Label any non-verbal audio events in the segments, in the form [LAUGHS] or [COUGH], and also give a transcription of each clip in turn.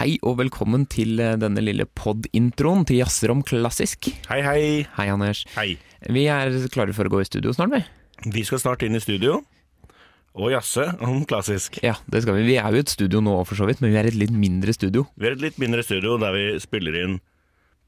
Hei og velkommen til eh, denne lille pod-introen til Jazzer om klassisk. Hei, hei. Hei, Anders. Hei. Vi er klare for å gå i studio snart, vi. Vi skal snart inn i studio og jazze om klassisk. Ja, det skal vi. Vi er jo i et studio nå for så vidt, men vi er et litt mindre studio. Vi er et litt mindre studio der vi spiller inn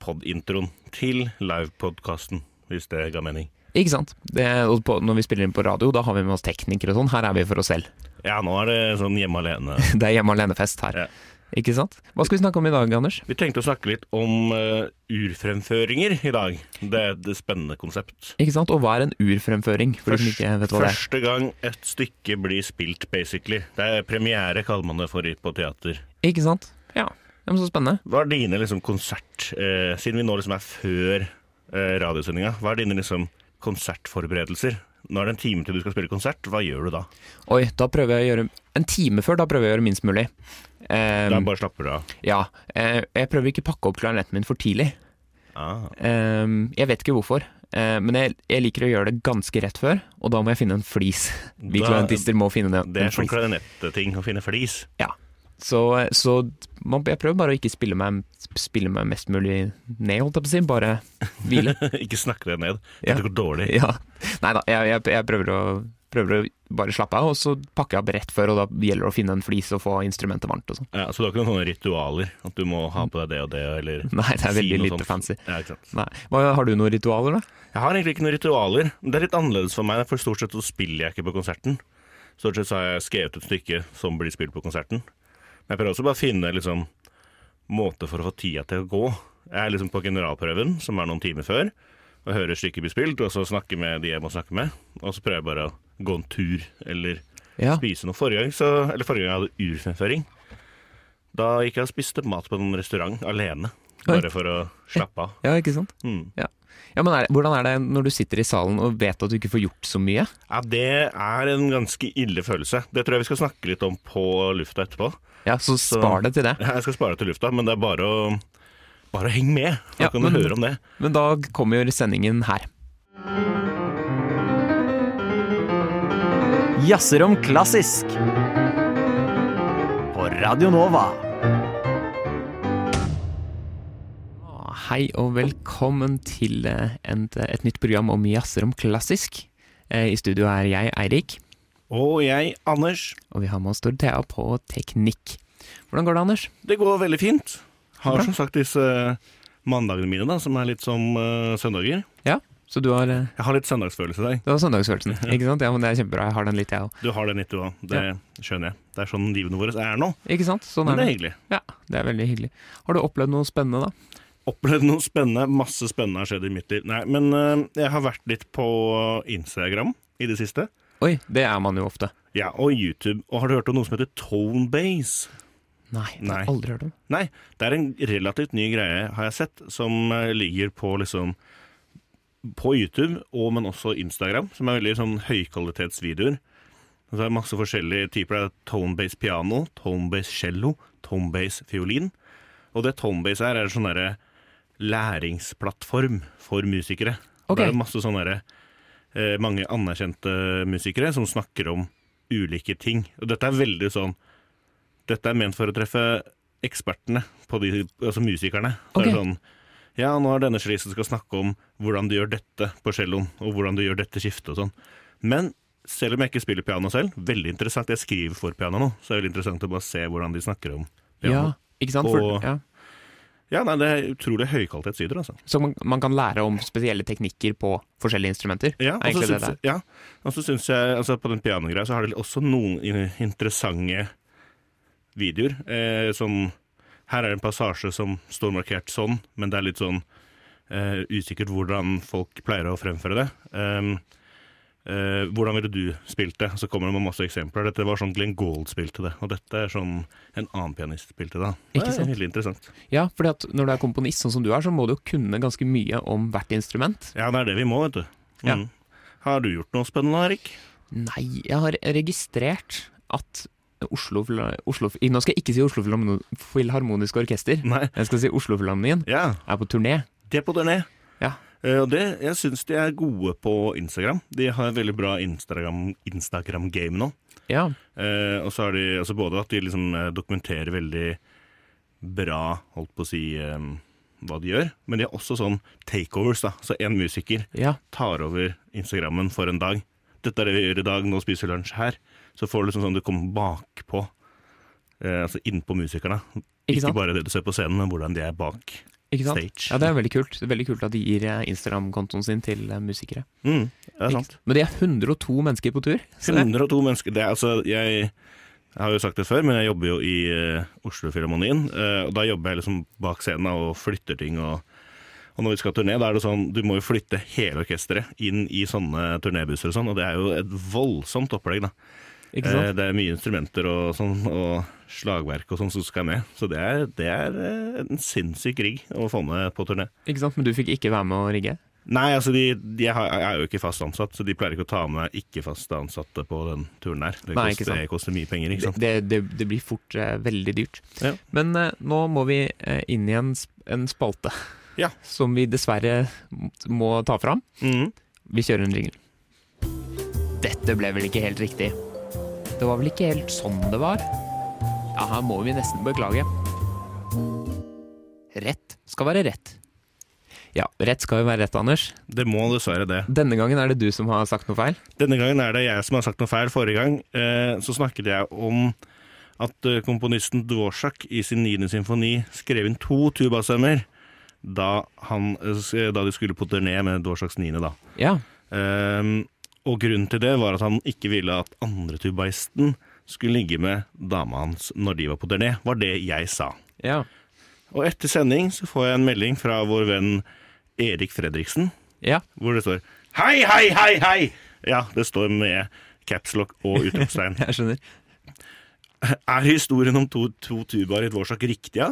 pod-introen til livepodkasten, hvis det ga mening. Ikke sant? Det, på, når vi spiller inn på radio, da har vi med oss teknikere og sånn. Her er vi for oss selv. Ja, nå er det sånn hjemme alene. [LAUGHS] Det er hjemme alene-fest her. Ja. Ikke sant? Hva skal vi snakke om i dag, Anders? Vi tenkte å snakke litt om uh, urfremføringer i dag. Det er et spennende konsept. Ikke sant? Og hva er en urfremføring? For de ikke vet hva det er. Første gang et stykke blir spilt, basically. Det er premiere, kaller man det for på teater. Ikke sant? Ja. Det er så spennende. Hva er dine liksom, konsert... Uh, siden vi nå liksom er før uh, radiosendinga, hva er dine liksom, konsertforberedelser? Nå er det en time til du skal spille konsert. Hva gjør du da? Oi, da prøver jeg å gjøre En time før, da prøver jeg å gjøre minst mulig. Da Um, bare slapper du av. ja. eh, jeg prøver ikke å pakke opp klarinetten min for tidlig. Ah. Um, jeg vet ikke hvorfor, eh, men jeg, jeg liker å gjøre det ganske rett før, og da må jeg finne en flis. Vi klarinetister må finne en, Det en er sånn flis. klarinetting å finne flis. Ja. Så, så man, jeg prøver bare å ikke spille meg, spille meg mest mulig ned, holdt jeg på å si. Bare hvile. [LAUGHS] ikke snakke deg ned. Ja. Det går dårlig. Ja. Nei da, jeg, jeg, jeg prøver, å, prøver å bare slappe av, og så pakker jeg opp rett før, og da gjelder det å finne en flis og få instrumentet varmt og sånn. Ja, så du har ikke noen ritualer? At du må ha på deg det og det, eller [LAUGHS] Nei, det er veldig si lite sånt? fancy. Ja, ikke sant. Nei. Hva, har du noen ritualer, da? Jeg har egentlig ikke noen ritualer. Det er litt annerledes for meg, for stort sett så spiller jeg ikke på konserten. Stort sett så har jeg skrevet et stykke som blir spilt på konserten. Men jeg prøver også bare å finne liksom, måter for å få tida til å gå. Jeg er liksom på generalprøven, som er noen timer før, og hører stykket bli spilt, og så snakker med de jeg må snakke med. Og så prøver jeg bare å gå en tur, eller Ja. spise noe. Forrige gang, så, eller forrige gang jeg hadde urfremføring, da gikk jeg og spiste mat på en restaurant alene. Bare for å slappe av. Ja, ikke sant? Mm. Ja, men er, Hvordan er det når du sitter i salen og vet at du ikke får gjort så mye? Ja, det er en ganske ille følelse. Det tror jeg vi skal snakke litt om på lufta etterpå. Ja, Så spar det til det. Ja, Jeg skal spare det til lufta, men det er bare å, bare henge med. Da Ja, kan men- høre om det. Men da kommer jo sendingen her. Jazzer om klassisk. På Radio Nova. Hei og velkommen til et, et nytt program om jazzer om klassisk. Eh, I studio er jeg, Eirik, Og jeg, Anders. og vi har med oss Dorothea på teknikk. Hvordan går det, Anders? Det går veldig fint. Har Bra. som sagt disse mandagene mine, da, som er litt som uh, søndager. Ja, så du har, eh, Jeg har litt søndagsfølelse i dag. du har søndagsfølelsen, ikke sant? Ja, men Det er kjempebra. Jeg har den litt, jeg òg. Du har den litt, du òg. Det skjønner jeg. Det er sånn livene våre er nå. Ikke sant? Sånn Men er det er det. hyggelig. Ja, det er veldig hyggelig. Har du opplevd noe spennende, da? Opplevd noe spennende. Masse spennende har skjedd i mitt liv. Nei, men uh, jeg har vært litt på Instagram i det siste. Oi, det er man jo ofte. Ja, og YouTube. Og har du hørt om noe som heter Tonebase? Nei, det har jeg aldri hørt om. Nei, det er en relativt ny greie, har jeg sett, som eh, ligger på liksom På YouTube, og men også Instagram, som er veldig sånn høykvalitetsvideoer. Det er masse forskjellige typer. Det er Tonebase piano, Tonebase cello, Tonebase fiolin. Og det Tonebase er, er en sånn derre læringsplattform for musikere. Okay. Det er masse sånne derre eh, mange anerkjente musikere som snakker om ulike ting. Og dette er veldig sånn Dette er ment for å treffe ekspertene, på de, altså musikerne. Det er sånn Ja, nå er denne cellisten skal snakke om hvordan du gjør dette på celloen, og hvordan du gjør dette skiftet og sånn. Men selv om jeg ikke spiller piano selv, veldig interessant. Jeg skriver for piano nå, så det er veldig interessant å bare se hvordan de snakker om piano. Ja, ikke sant? For, Og- ja. Ja, nei, det er utrolig høykvalitetsvideoer, altså. Så man, man kan lære om spesielle teknikker på forskjellige instrumenter? Ja, og så syns, ja, syns jeg altså På den pianogreia så har de også noen interessante videoer. Eh, som Her er en passasje som står markert sånn, men det er litt sånn uh, usikkert hvordan folk pleier å fremføre det. Um, uh, hvordan ville du spilt det? Så kommer det med masse eksempler. Dette var sånn Glenn Gold spilte det, og dette er sånn en annen pianist spilte det. Ikke det er veldig interessant. Ja, fordi at når du er komponist sånn som du er, så må du jo kunne ganske mye om hvert instrument. Ja, det er det vi må, vet du. Ja. Mm. Har du gjort noe spennende, Erik? Nei, jeg har registrert at Oslo, Oslo Nå skal jeg ikke si Oslo Filharmo- Filharmoniske Orkester. Nei. Jeg skal si Oslofilharmonien Ja. er på turné. De er på turné. Ja. Eh, Og det, jeg syns de er gode på Instagram. De har veldig bra Instagram- Instagram-game nå. Ja. Eh, og så har de altså både at de liksom eh, dokumenterer veldig bra, holdt på å si, eh, hva de gjør. Men de har også sånn takeovers, da. Så en musiker Ja, tar over Instagrammen for en dag. Dette er det vi gjør i dag, nå spiser vi lunsj her. Så får du liksom sånn du kommer bakpå. Eh, altså innpå musikerne. Ikke Ikke, bare det du ser på scenen, men hvordan de er bak stage. Ja, det er veldig kult. Det er veldig kult at de gir eh, Instagram-kontoen sin til eh, musikere. Mm, det er sant. Men de er 102 mennesker på tur. Så det, 102 mennesker. Det er altså Jeg jeg har jo sagt det før, men jeg jobber jo i uh, Oslo-filharmonien. Uh, og da jobber jeg liksom bak scenen og flytter ting. Og, og når vi skal turné, da er det sånn du må jo flytte hele orkesteret inn i sånne turnébusser og sånn, og det er jo et voldsomt opplegg, da. Ikke Eh, sant? det er mye instrumenter og sånn, og slagverk og sånn som skal med. Så det er, det er eh, en sinnssyk rigg å få med på turné. Ikke sant? Men du fikk ikke være med å rigge? Nei, altså de, de har- er jo ikke fast ansatt, så de pleier ikke å ta med ikke fast ansatte på den turen her. Det, Nei, ikke koster, sant. det koster mye penger, ikke sant. Det, det, det blir fort eh, veldig dyrt. Ja. Men eh, nå må vi eh, inn i en, en spalte Ja. [LAUGHS] som vi dessverre må ta fram. Mhm. Vi kjører en ringel. Dette ble vel ikke helt riktig. Det var vel ikke helt sånn det var? Ja, her må vi nesten beklage. Rett skal være rett. Ja, rett skal jo være rett, Anders. Det må dessverre det. Denne gangen er det du som har sagt noe feil. Denne gangen er det jeg som har sagt noe feil. Forrige gang eh, så snakket jeg om at eh, komponisten Dvorsak i sin niende symfoni skrev inn to tubastemmer da, han, eh, da de skulle på turné med Dvorsaks niende, da. Ja, Ehm, og grunnen til det var at han ikke ville at andre tubaisten skulle ligge med dama hans når de var på turné, var det jeg sa. ja. Og etter sending så får jeg en melding fra vår venn Erik Fredriksen, Ja, hvor det står Hei, hei, hei, hei! Ja, det står med capslock og utropstegn. [LAUGHS] jeg skjønner. er historien om to, to tubaer i et vårsak riktig, ja?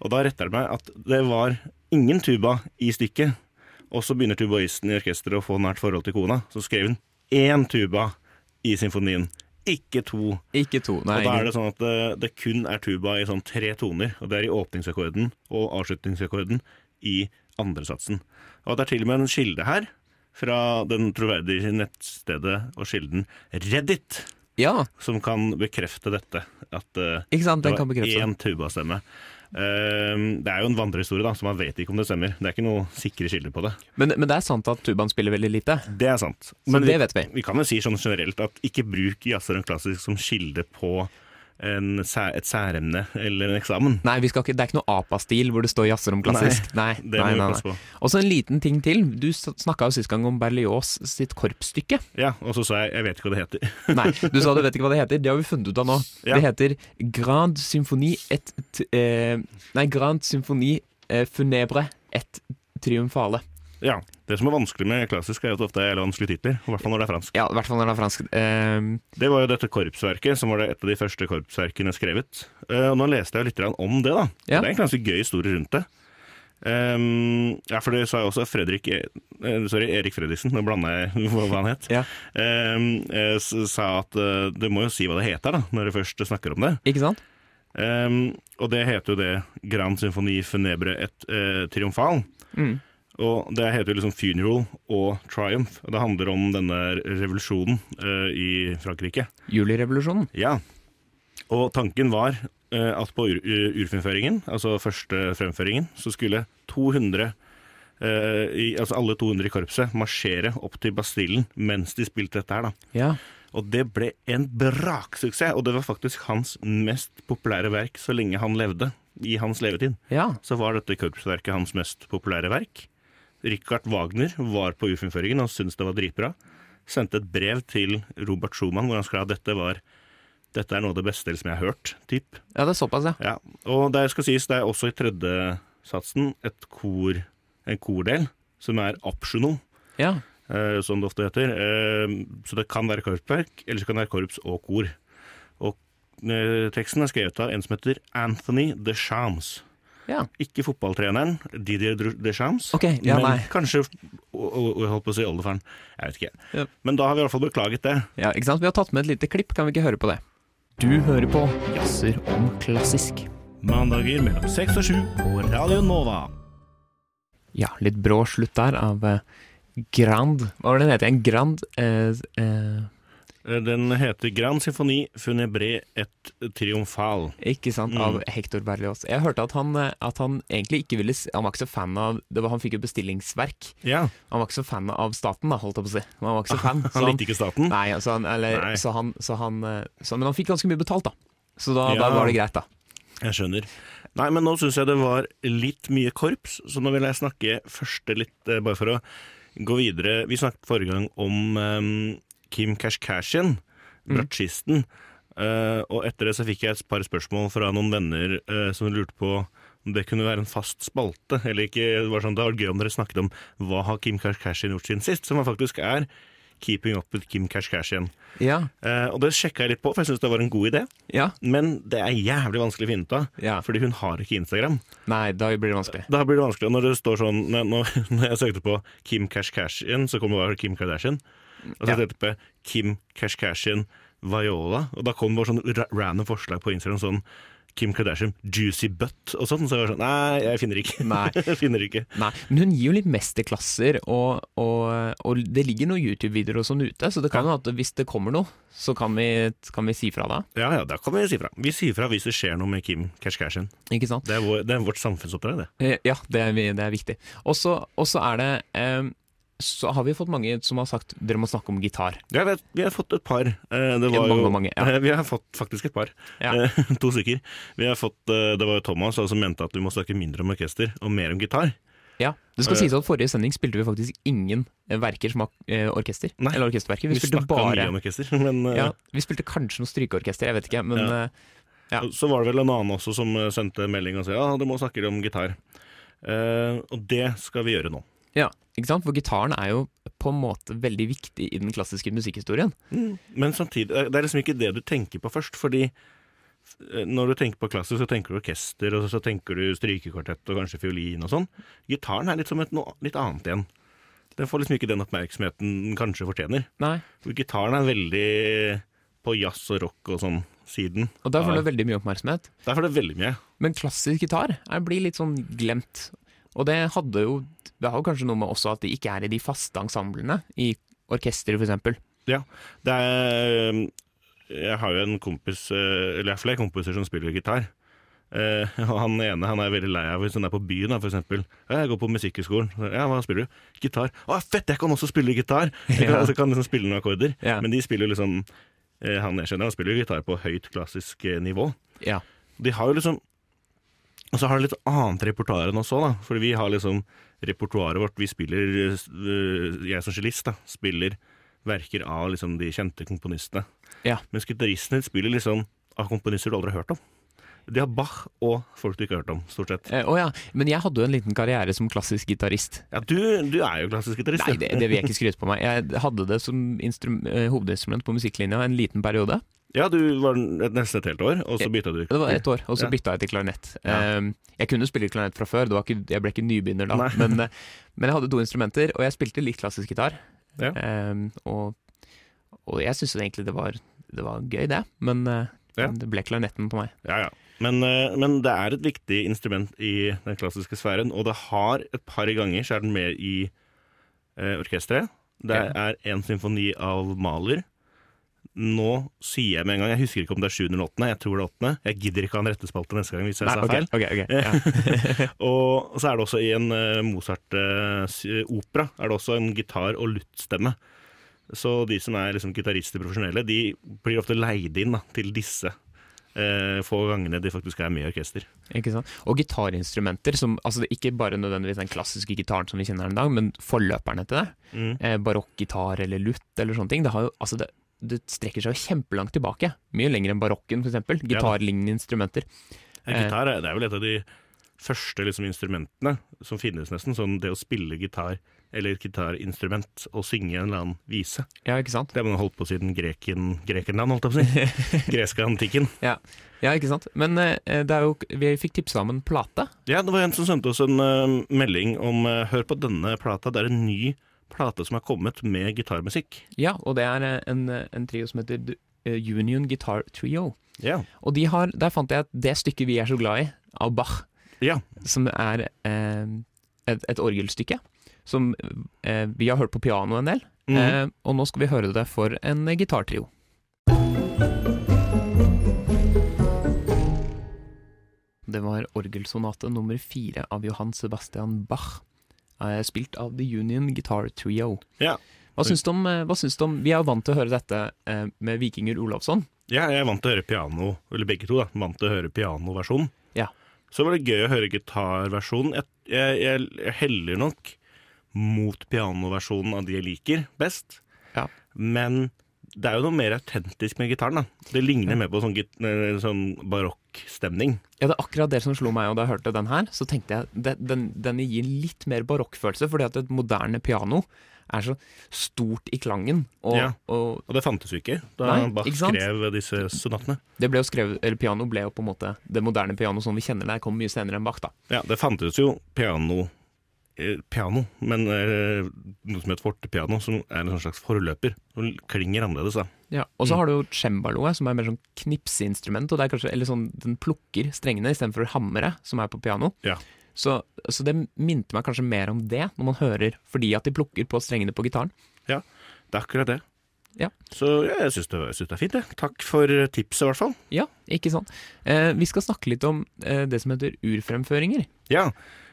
Og da retter det meg at det var ingen tuba i stykket. Og så begynner tubaisten i orkesteret å få nært forhold til kona. Så skrev hun én tuba i symfonien, ikke to. Ikke to, nei. og da er det sånn at det, det kun er tuba i sånn tre toner. Og det er i åpningsakkorden og avslutningsakkorden i andre satsen. Og det er til og med en kilde her fra den troverdige nettstedet og kilden Reddit Ja, som kan bekrefte dette. At uh, det var én tubastemme. Eh, det er jo en vandrehistorie, da, så man vet ikke om det stemmer. Det er ikke noe sikre kilder på det. Men, men det er sant at tubaen spiller veldig lite. Det er sant. Så det vi, vet vi. vi kan jo si sånn generelt at ikke bruk jazzeren klassisk som kilde på en, et særemne eller en eksamen. Nei, vi skal ikke, det er ikke noe APA-stil hvor det står jazzer om klassisk. Nei, [LAUGHS] Det nei, må vi passe på. Og så en liten ting til. Du snakka jo sist gang om Berlioz sitt korpsstykke. Ja, og så sa jeg jeg vet ikke hva det heter. [LAUGHS] Nei, du sa du vet ikke hva det heter. Det har vi funnet ut av nå. Ja. Det heter Grand Symfoni et t eh, Nei, Grand Symfoni eh, Funebre et Triumfale. Ja, Det som er vanskelig med klassisk, er at det ofte er vanskelige titler. I hvert fall når det er fransk. Ja, i hvert fall når det er fransk. Eh, Det var jo dette korpsverket, som var det et av de første korpsverkene skrevet. Uh, og nå leste jeg litt om det, da. Ja. Det er en ganske gøy historie rundt det. Um, ja, for det sa jo også Fredrik eh, Sorry, Erik Fredriksen, nå blanda jeg [LAUGHS] hva han het. Ja. Eh, sa at uh, du må jo si hva det heter, da, når du først snakker om det. ikke sant? Um, og det heter jo det Grand Symphony Funebre et uh, Triomphal. Mm. Og det heter liksom Funeral og Triumph. Det handler om denne revolusjonen uh, i Frankrike. Julirevolusjonen. Ja. Og tanken var uh, at på ur urfremføringen, altså første fremføringen, så skulle 200 uh, i, altså alle 200 i korpset marsjere opp til Bastillen mens de spilte dette her, da. Ja. Og det ble en braksuksess, og det var faktisk hans mest populære verk så lenge han levde. I hans levetid ja. så var dette korpsverket hans mest populære verk. Richard Wagner var på urfremføringen og syntes det var dritbra. Sendte et brev til Robert Schumann hvor han skrev at dette var dette er noe av det beste som jeg har hørt. Typ. Ja, det er såpass, ja. Ja. Og det skal sies, det er også i tredje satsen et kor, en kordel som er optional, Ja. eh, som det ofte heter. Eh, så det kan være korpsverk, eller så kan det være korps og kor. Og eh, teksten er skrevet av en som heter Anthony Deschamps. Ja. Ikke fotballtreneren Didier Deschamps, Ok, ja, men nei. kanskje og, holdt på å si oldefaren. Jeg vet ikke. Ja. Men da har vi i hvert fall beklaget det. Ja, ikke sant? Vi har tatt med et lite klipp, kan vi ikke høre på det? Du hører på Jazzer om klassisk. Mandager mellom seks og sju på Radio Nova. Ja, litt brå slutt der av eh, Grand Hva var det den heter? igjen? Grand eh, Eh, Den heter Grand Symphoni Funebre et Triomphal. Ikke sant, Mm. av Hector Berlioz. Jeg hørte at han, eh, at han egentlig ikke ville Han var ikke så fan av det var, Han fikk jo bestillingsverk. Ja, Han var ikke så fan av staten, da, holdt jeg på å si. Han var ikke så fan. [LAUGHS] han likte ikke staten. Nei, altså han, eller, Nei. Så han, så han, eh, så, men han fikk ganske mye betalt, da. Så da, Ja. da var det greit, da. Jeg skjønner. Nei, men nå syns jeg det var litt mye korps, så nå vil jeg snakke første litt, eh, bare for å gå videre. Vi snakket forrige gang om eh, Kim Kashkashian, Mm. bratsjisten. Eh, og etter det så fikk jeg et par spørsmål fra noen venner uh, som lurte på om det kunne være en fast spalte. Eller ikke, det var sånn, det var gøy om dere snakket om hva har Kim Kashkashian gjort siden sist, som faktisk er Keeping Up With Kim Kashkashian. Ja. Uh, og det sjekka jeg litt på, for jeg syns det var en god idé. ja. Men det er jævlig vanskelig å finne ut av, Ja. fordi hun har ikke Instagram. Nei, da blir det vanskelig. Da blir det vanskelig. Og når det står sånn Når, når- [LAUGHS] når jeg søkte på Kim Kashkashian, så kom det bare Kim Kardashian. Og så Ja. etterpå Kim Kashkashian Viola, og da kom det bare sånn ra random forslag på Instagram sånn Kim Kardashian Juicy Butt og sånn. Så jeg var sånn Nei, jeg finner ikke. Nei. [LAUGHS] jeg finner ikke. Nei, men hun gir jo litt mesterklasser, og, og, og det ligger noen YouTube-videoer og sånn ute, så det kan jo at hvis det kommer noe, så kan vi, kan vi si fra da. Ja ja, da kan vi si fra. Vi sier fra hvis det skjer noe med Kim Kashkashian. Ikke sant? Det er, vår, det er vårt samfunnsoppdrag, det. Eh, Ja, det er, det er viktig. Og så er det eh, Så har vi fått mange som har sagt dere må snakke om gitar. Ja, vi har, vi har fått et par. Eh, Det var Mange, jo, mange, ja. Eh, Vi har fått faktisk et par. Ja. Eh, [LAUGHS] to stykker. Vi har fått, det var jo Thomas som mente at vi må snakke mindre om orkester og mer om gitar. Ja, Det skal sies at forrige sending spilte vi faktisk ingen verker som har orkester. Nei. Eller orkesterverker. Vi, Vi spilte bare mye om orkester, [LAUGHS] men ja, Vi spilte kanskje noe strykeorkester, jeg vet ikke. Men Ja. ja. så var det vel en annen også som sendte melding og sa ja, du må snakke om gitar. Uh, og det skal vi gjøre nå. Ja, ikke sant? For gitaren er jo på en måte veldig viktig i den klassiske musikkhistorien. Men samtidig, det er liksom ikke det du tenker på først, fordi eh, når du tenker på klassisk, så tenker du orkester, og så tenker du strykekvartett og kanskje fiolin og sånn. Gitaren er litt som et noe litt annet igjen. Den får liksom ikke den oppmerksomheten den kanskje fortjener. Nei. For gitaren er veldig på jazz og rock og sånn siden. Og der får du veldig mye oppmerksomhet. Der får det veldig mye. Men klassisk gitar blir litt sånn glemt. Og det hadde jo Det har jo kanskje noe med også at det ikke er i de faste ensemblene, i orkester for eksempel. Ja, det er Jeg har jo en kompis, eh, eller jeg har flere kompiser som spiller gitar. Eh, og han ene han er veldig lei av hvis han er på byen, eksempel. 'Jeg går på Musikkhøgskolen.' Ja, hva spiller du? Gitar. 'Å, fett, jeg kan også spille gitar!' [LAUGHS] Jeg kan, Ja. altså, kan liksom spille noen akkorder. Ja. Men de spiller liksom eh, Han jeg kjenner, han spiller gitar på høyt klassisk nivå. Ja. De har jo liksom Og så har det litt annet repertoar enn oss òg, da. For vi har liksom repertoaret vårt Vi spiller øh, Jeg som cellist, da, spiller verker av liksom de kjente komponistene. Ja. Mens gitaristene spiller liksom av komponister du aldri har hørt om. De har Bach og folk du ikke har hørt om, stort sett. Eh, Å ja. Men jeg hadde jo en liten karriere som klassisk gitarist. Ja, du, du er jo klassisk gitarist. Nei, det, det vil jeg ikke skryte på meg. Jeg hadde det som eh, hovedinstrument på musikklinja en liten periode. Ja, du var nesten et helt år, og så bytta du. Det var ett år, og så bytta jeg til klarinett. Ja. Eh, Jeg kunne spille klarinett fra før, ikke, jeg ble ikke nybegynner da. [LAUGHS] Men, eh, men jeg hadde to instrumenter, og jeg spilte litt klassisk gitar. Ja. Eh, og, og jeg syntes egentlig det var, det var gøy, det. Men eh, Ja. det ble klarinetten på meg. Ja, ja. Men, eh, men det er et viktig instrument i den klassiske sfæren, og det har et par ganger så er den med i eh, orkesteret. Det er en symfoni av Mahler. Nå sier jeg med en gang, jeg husker ikke om det er 7. eller 8., jeg tror det er 8. Jeg gidder ikke ha en rettespalte neste gang hvis jeg Nei, sa ok, feil. ok, okay, ja. [LAUGHS] Og så er det også i en uh, Mozart-opera er det også en gitar- og luttstemme. Så de som er liksom gitarister profesjonelle, de blir ofte leid inn da, til disse eh, få gangene de faktisk er med i orkester. Ikke sant? Og gitarinstrumenter, som, altså ikke bare nødvendigvis den klassiske gitaren som vi kjenner den i dag, men forløperne til det. Mm. Eh, Barokkgitar eller lutt eller sånne ting. Det, har jo, altså det, det strekker seg jo kjempelangt tilbake. Mye lenger enn barokken, f.eks. Gitarlignende instrumenter. Ja, gitar er, det er vel et av de første liksom, instrumentene som finnes, nesten. Sånn det å spille gitar eller gitarinstrument og synge en eller annen vise. Ja, ikke sant? Det har man holdt på siden greken, Grekenland, holdt jeg på å si. [LAUGHS] Greske antikken. Ja, ja ikke sant? Men eh, det er jo, vi fikk tipsa om en plate. Ja, det var en som sendte oss en uh, melding om uh, Hør på denne plata, det er en ny plate som er kommet med gitarmusikk. Ja, og det er eh, en, en trio som heter eh, Union Guitar Trio. Ja. Og de har, der fant jeg at det stykket vi er så glad i, av Bach, ja. som er eh, et, et orgelstykke, som eh, vi har hørt på piano en del, Mhm. eh, og nå skal vi høre det for en gitartrio. Det var orgelsonate nummer fire av Johan Sebastian Bach, eh, spilt av The Union Guitar Trio. Ja. Hva syns du om, eh, hva syns du om Vi er jo vant til å høre dette eh, med Vikinger Olavsson. Ja, jeg er vant til å høre piano, eller begge to, da. Vant til å høre pianoversjonen. Ja. Så var det gøy å høre gitarversjonen. Jeg, jeg, jeg, jeg heller nok mot pianoversjonen av de jeg liker best. Ja. Men det er jo noe mer autentisk med gitaren, da. Det ligner mer på sånn, eh, sånn barokkstemning. Ja, det er akkurat det som slo meg og da jeg hørte den her. Så tenkte jeg det, den, den gir litt mer barokkfølelse, fordi at et moderne piano er så stort i klangen. Og, Ja. og Og det fantes jo ikke da Nei, Bach skrev disse sonatene. det ble jo skrevet, eller piano ble jo på en måte det moderne piano som vi kjenner det, kom mye senere enn Bach, da. Ja, det fantes jo piano Piano, men eh, noe som heter fortepiano, som er en sånn slags forløper. Som klinger annerledes, da. Ja, og Mm. så har du jo cembaloet, som er mer sånn knipseinstrument, og det er kanskje, eller sånn, den plukker strengene istedenfor hammere, som er på piano. Ja. Så, så det minte meg kanskje mer om det, når man hører, fordi at de plukker på strengene på gitaren. Ja, Det er akkurat det. Ja. Så ja, jeg syns det, det er fint, jeg. Takk for eh, tipset, i hvert fall. Ja, ikke sant. Eh, vi skal snakke litt om eh, det som heter urfremføringer. Ja.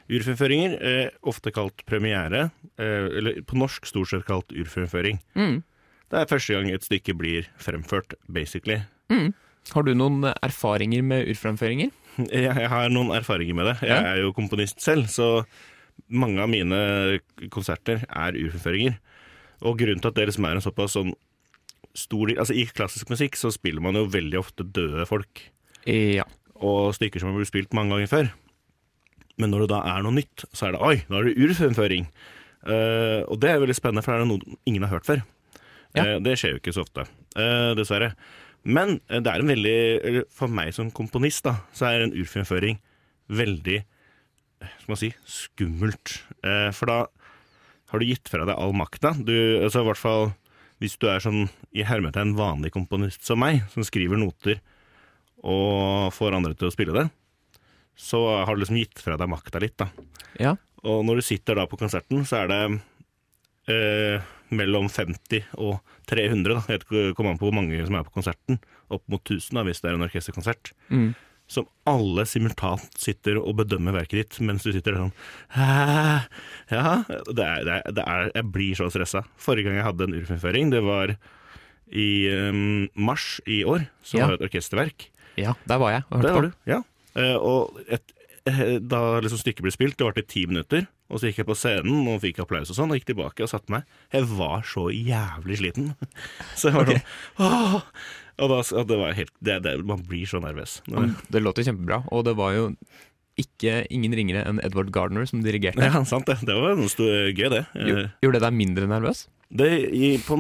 Urfremføringer, eh, ofte kalt premiere, eh, eller på norsk stort sett kalt urfremføring. Mm. Det er første gang et stykke blir fremført, basically. Mm. Har du noen erfaringer med urfremføringer? Jeg, [LAUGHS] jeg har noen erfaringer med det. Jeg Ja. er jo komponist selv, så mange av mine konserter er urfremføringer. Og grunnen til at det liksom er en såpass sånn stor Altså, i klassisk musikk så spiller man jo veldig ofte døde folk. Ja. og stykker som har blitt spilt mange ganger før. Men når det da er noe nytt, så er det oi, nå er det urfremføring. Uh, og det er veldig spennende, for det er noe ingen har hørt før. Ja. Uh, det skjer jo ikke så ofte, uh, dessverre. Men det er en veldig For meg som komponist, da, så er en urfremføring veldig Skal man si skummelt. For da har du gitt fra deg all makta. Du, altså i hvert fall hvis du er sånn i hermetegn vanlig komponist som meg, som skriver noter og får andre til å spille det, så har du liksom gitt fra deg makta litt, da. Ja. Og når du sitter da på konserten, så er det eh, mellom 50 og 300, da. Jeg kommer an på hvor mange som er på konserten. Opp mot 1000 da, hvis det er en orkesterkonsert. Mm. Som alle simultant sitter og bedømmer verket ditt, mens du sitter der sånn Ja, det er, det er, det er, jeg blir så stressa. Forrige gang jeg hadde en urfremføring, det var i um, mars i år, så Ja. var et orkesterverk. ja, der var jeg og hørte Der var du, ja. Eh, og et, eh, da liksom stykket ble spilt, det varte i ti minutter, og så gikk jeg på scenen og fikk applaus og sånn, og gikk tilbake og satte meg. Jeg var så jævlig sliten. [LAUGHS] Så jeg var sånn åh! Og da, det var helt, det, det, man blir så nervøs. Det låter kjempebra, og det var jo ikke ingen ringere enn Edward Gardner som dirigerte. Ja, sant det. Det var noe stor, gøy, det. Eh, Gjorde det deg mindre nervøs? Det i, på,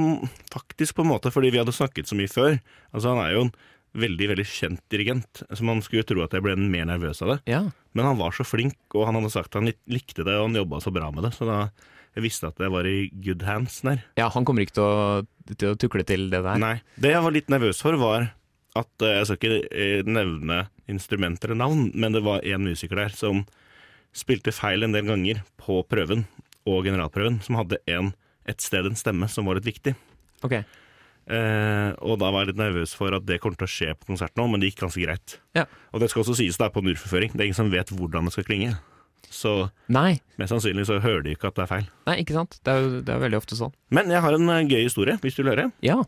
faktisk på en måte, fordi vi hadde snakket så mye før. Altså Han er jo en veldig veldig kjent dirigent, så man skulle tro at jeg ble mer nervøs av det. Ja. Men han var så flink, og han hadde sagt at han likte det, og han jobba så bra med det. Så da jeg visste at jeg var i good hands der. ja, han kommer ikke til å, til å tukle til det der. Nei. Det jeg var litt nervøs for, var at eh, Jeg skal ikke eh, nevne instrumenter eller navn, men det var en musiker der som spilte feil en del ganger på prøven og generalprøven, som hadde en, et sted en stemme som var litt viktig. Ok. Eh, og da var jeg litt nervøs for at det kommer til å skje på konserten òg, men det gikk ganske greit. Ja. Og det skal også sies det er på en urforføring. Det er ingen som vet hvordan det skal klinge. Så Nei, mest sannsynlig så hører de ikke at det er feil. nei, ikke sant. Det er jo det er veldig ofte sånn. Men jeg har en eh, gøy historie, hvis du vil høre. Ja.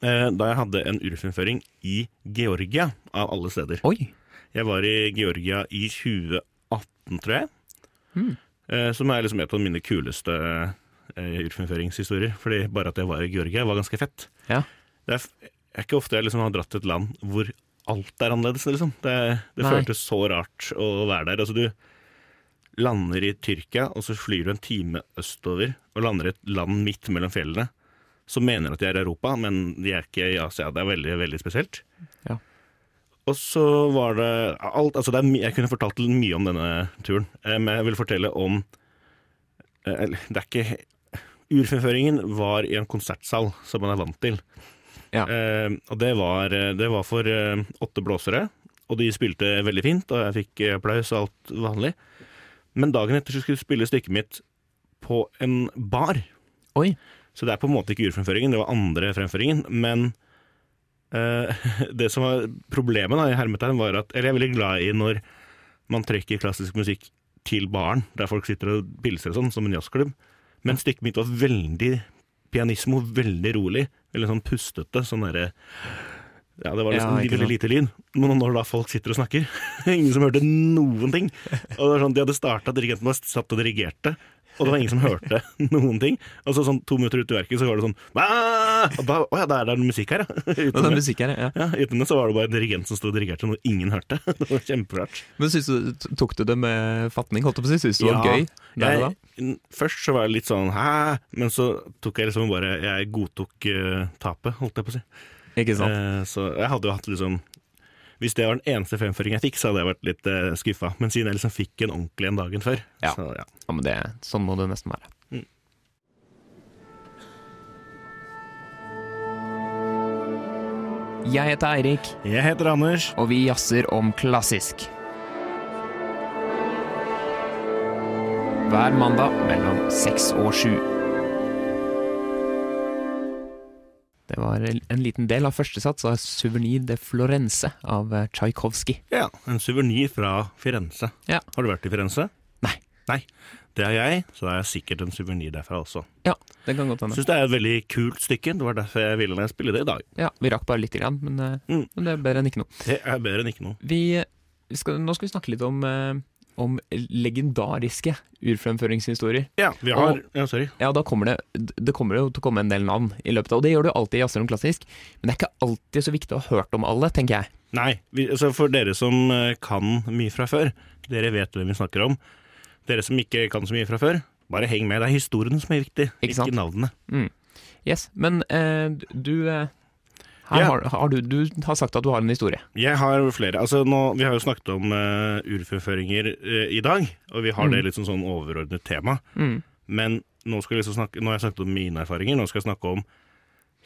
Eh, da jeg hadde en urfinføring i Georgia, av alle steder. Oi. Jeg var i Georgia i 2018, tror jeg. Hmm. Eh, som er liksom et av mine kuleste eh. Fordi bare at jeg var i Georgia, var ganske fett. Ja. Det er, er ikke ofte jeg liksom har dratt til et land hvor alt er annerledes, liksom. Det, det føltes så rart å være der. Altså, du lander i Tyrkia, og så flyr du en time østover og lander i et land midt mellom fjellene. Som mener at de er i Europa, men de er ikke i Asia. Det er veldig, veldig spesielt. Ja. Og så var det alt Altså, det er, jeg kunne fortalt mye om denne turen, eh, men jeg vil fortelle om eh, Eller, det er ikke Urfremføringen var i en konsertsal som man er vant til. Ja. Eh, og det var, eh, det var for eh, åtte blåsere, og de spilte veldig fint, og jeg fikk eh, applaus og alt vanlig. Men dagen etter så skulle jeg spille stykket mitt på en bar. Oi. Så det er på en måte ikke urfremføringen, det var andre fremføringen. Men eh, [LAUGHS] det som var problemet da, i hermetegn, var at Eller jeg er veldig glad i når man trekker klassisk musikk til baren, der folk sitter og pilser og sånn, som en jazzklubb. Men stykket mitt var veldig pianismo, veldig rolig. Veldig sånn pustete. Sånn derre ja, det var liksom ja, veldig lite lyd. Men når da folk sitter og snakker [LAUGHS] Ingen som hørte noen ting. Og det var sånn, De hadde starta, dirigenten var satt og dirigerte, og det var ingen som hørte [LAUGHS] noen ting. Og så sånn to minutter ut i verket så var det sånn Å da, ja, der er det musikk her, ja. [LAUGHS] Utenom det, musikk her, ja. ja, utenom det så var det bare en dirigent som sto og dirigerte, noe ingen hørte. [LAUGHS] Det var kjemperart. Men synes du, tok du det med fatning, holdt jeg på å si? Syns du det var Ja, gøy der? Jeg, først så var det litt sånn hæ, men så tok jeg liksom bare Jeg godtok uh, tapet, holdt jeg på å si. Ikke sant? Eh, så jeg hadde jo hatt liksom Hvis det var den eneste fremføringen jeg fikk, så hadde jeg vært litt uh, skuffa. Men siden jeg liksom fikk en ordentlig en dagen før, Ja. så ja. Ja, men det, sånn må det nesten være. Mm. Jeg heter Eirik, Jeg heter Anders. og vi jazzer om klassisk. Hver mandag mellom seks og sju. Det var en liten del av første sats av 'Souvenir de Florence' av eh, Tsjajkovskij. Ja, En suvenir fra Firenze. Ja. Har du vært i Firenze? Nei. Nei, Det har jeg, så det er sikkert en suvenir derfra også. Ja, det kan godt hende. Syns det er et veldig kult stykke. Det var derfor jeg ville spille det i dag. Ja, Vi rakk bare lite grann, men, eh, Mm. men det er bedre enn ikke noe. Det er bedre enn ikke noe. Vi skal, nå skal vi snakke litt om, eh, om legendariske urfremføringshistorier. Ja, vi har Og- Ja, sorry. Ja, da kommer det, det kommer jo til å komme en del navn i løpet av Og det gjør det jo alltid i Jazzerom klassisk, men det er ikke alltid så viktig å ha hørt om alle, tenker jeg. Nei, vi, altså for dere som eh, kan mye fra før, dere vet hvem vi snakker om. Dere som ikke kan så mye fra før, bare heng med. Det er historien som er viktig, Ikke ikke, navnene. navnene. Yes, Men eh, du eh, Ja. har, har du, du har sagt at du har en historie. Jeg har flere. Altså nå, vi har jo snakket om uh, urfremføringer uh, i dag, og vi har Mm. det litt sånn, sånn overordnet tema. Mm. Men nå, skal jeg liksom snakke, nå har jeg snakket om mine erfaringer, nå skal jeg snakke om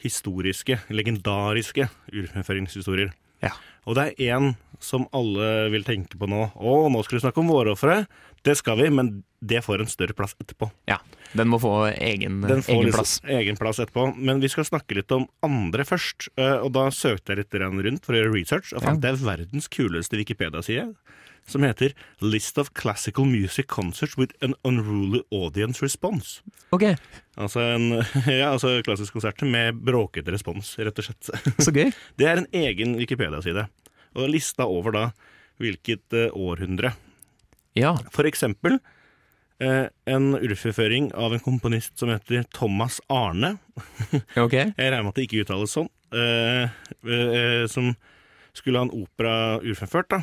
historiske, legendariske urfremføringshistorier. Ja. Og det er én som alle vil tenke på nå. Å, nå skal vi snakke om vårofre. Det skal vi, men det får en større plass etterpå. Ja, Den må få egen, Den får egen liksom plass. egen plass etterpå. Men vi skal snakke litt om andre først. eh, Og da søkte jeg litt rundt for å gjøre research, og fant Ja. jeg verdens kuleste Wikipedia-side. Som heter 'List of Classical Music Concerts with an Unruly Audience Response'. Ok, Altså en [LAUGHS] ja, altså klassisk konsert med bråkete respons, rett og slett. så gøy. [LAUGHS] Det er en egen Wikipedia-side. Og lista over da hvilket uh, århundre. Ja, For eksempel eh, en urfremføring av en komponist som heter Thomas Arne. ok. [LAUGHS] Jeg regner med at det ikke uttales sånn. Eh, eh, som skulle ha en opera urfremført, da.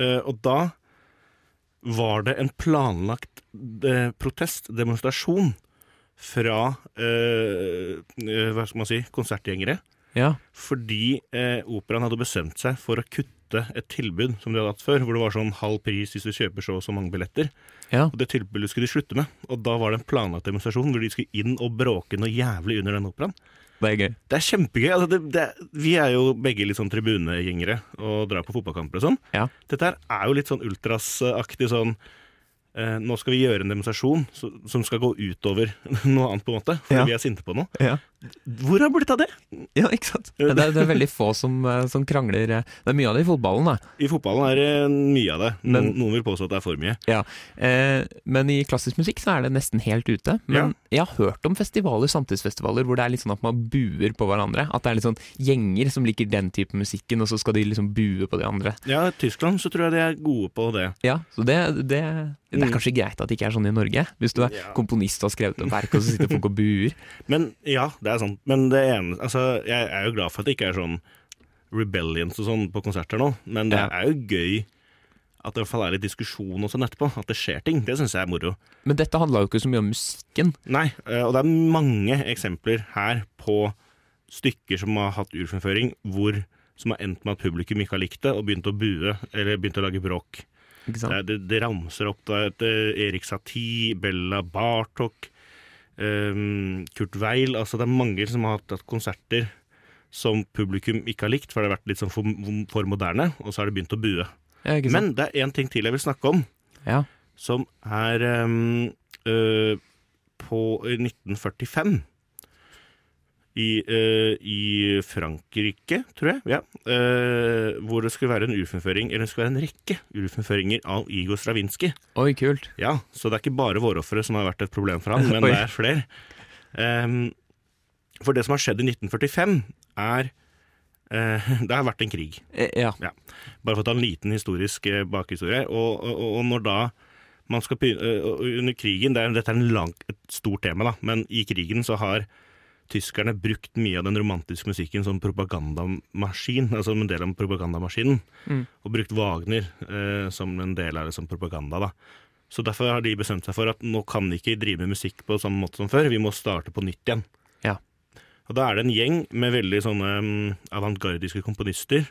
Eh, og da var det en planlagt eh, protest, demonstrasjon, fra eh, hva skal man si, konsertgjengere. Ja, Fordi eh, operaen hadde bestemt seg for å kutte et tilbud som de hadde hatt før, hvor det var sånn halv pris hvis du kjøper så og så mange billetter. ja. Og det tilbudet skulle de slutte med. Og da var det en planlagt demonstrasjon hvor de skulle inn og bråke noe jævlig under den operaen. Det er gøy. Det er kjempegøy. Altså det, det, vi er jo begge litt sånn tribunegjengere og drar på fotballkamper og sånn. Ja. Dette her er jo litt sånn ultrasaktig sånn eh, Nå skal vi gjøre en demonstrasjon som skal gå utover [LAUGHS] noe annet, på en måte, fordi Ja. vi er sinte på noe. Ja, Hvor har det blitt av det? ja ikke sant? Det er, det er veldig få som, eh, som krangler. eh. Det er mye av det i fotballen, da. I fotballen er det mye av det. Noen, Men- noen vil påstå at det er for mye. Ja, eh, men i klassisk musikk så er det nesten helt ute. Men jeg har hørt om festivaler, samtidsfestivaler hvor det er litt sånn at man buer på hverandre. At det er litt sånn gjenger som liker den type musikken, og så skal de liksom bue på de andre. Ja, i Tyskland så tror jeg de er gode på det. Ja, så det, det, det er Mm. kanskje greit at det ikke er sånn i Norge. Hvis du er Ja. komponist og har skrevet et verk, og så sitter folk og buer. Men ja, det er sant. Men det ene Altså, jeg er jo glad for at det ikke er sånn rebellions og sånn på konserter nå, men det Ja. er jo gøy at det i hvert fall er litt diskusjon og sånn etterpå. At det skjer ting. Det syns jeg er moro. Men dette handla jo ikke så mye om musikken. Nei, eh, og det er mange eksempler her på stykker som har hatt urfremføring, hvor som har endt med at publikum ikke har likt det, og begynt å bue, eller begynt å lage bråk. Det, det, det ramser opp da etter Erik Satie, Bella Bartok, ehm, Kurt Weil Altså det er mange som har hatt, hatt konserter som publikum ikke har likt, for det har vært litt sånn for, for moderne, og så har de begynt å bue. Ja. Men det er én ting til jeg vil snakke om, ja. som er um, uh, På 1945 i, uh, i Frankrike, tror jeg, ja, uh, hvor det skulle være en urfremføring, eller det skulle være en rekke urfremføringer av Igor Stravinskij. Oi, kult. Ja, så det er ikke bare vårofre som har vært et problem for ham, men [LAUGHS] det er flere. Um, for det som har skjedd i 1945, er uh, [LAUGHS] Det har vært en krig. E Ja. Bare for å ta en liten historisk bakhistorie. Og, og, og når da man skal begynne Under krigen det er, Dette er en lang, et stort tema, da, men i krigen så har tyskerne brukt mye av den romantiske musikken som propagandamaskin, altså en del av propagandamaskinen. Mm. Og brukt Wagner eh, som en del av det som propaganda. da. Så derfor har de bestemt seg for at nå kan de ikke drive med musikk på samme måte som før, vi må starte på nytt igjen. Ja. Og da er det en gjeng med veldig sånne mm, avantgardiske komponister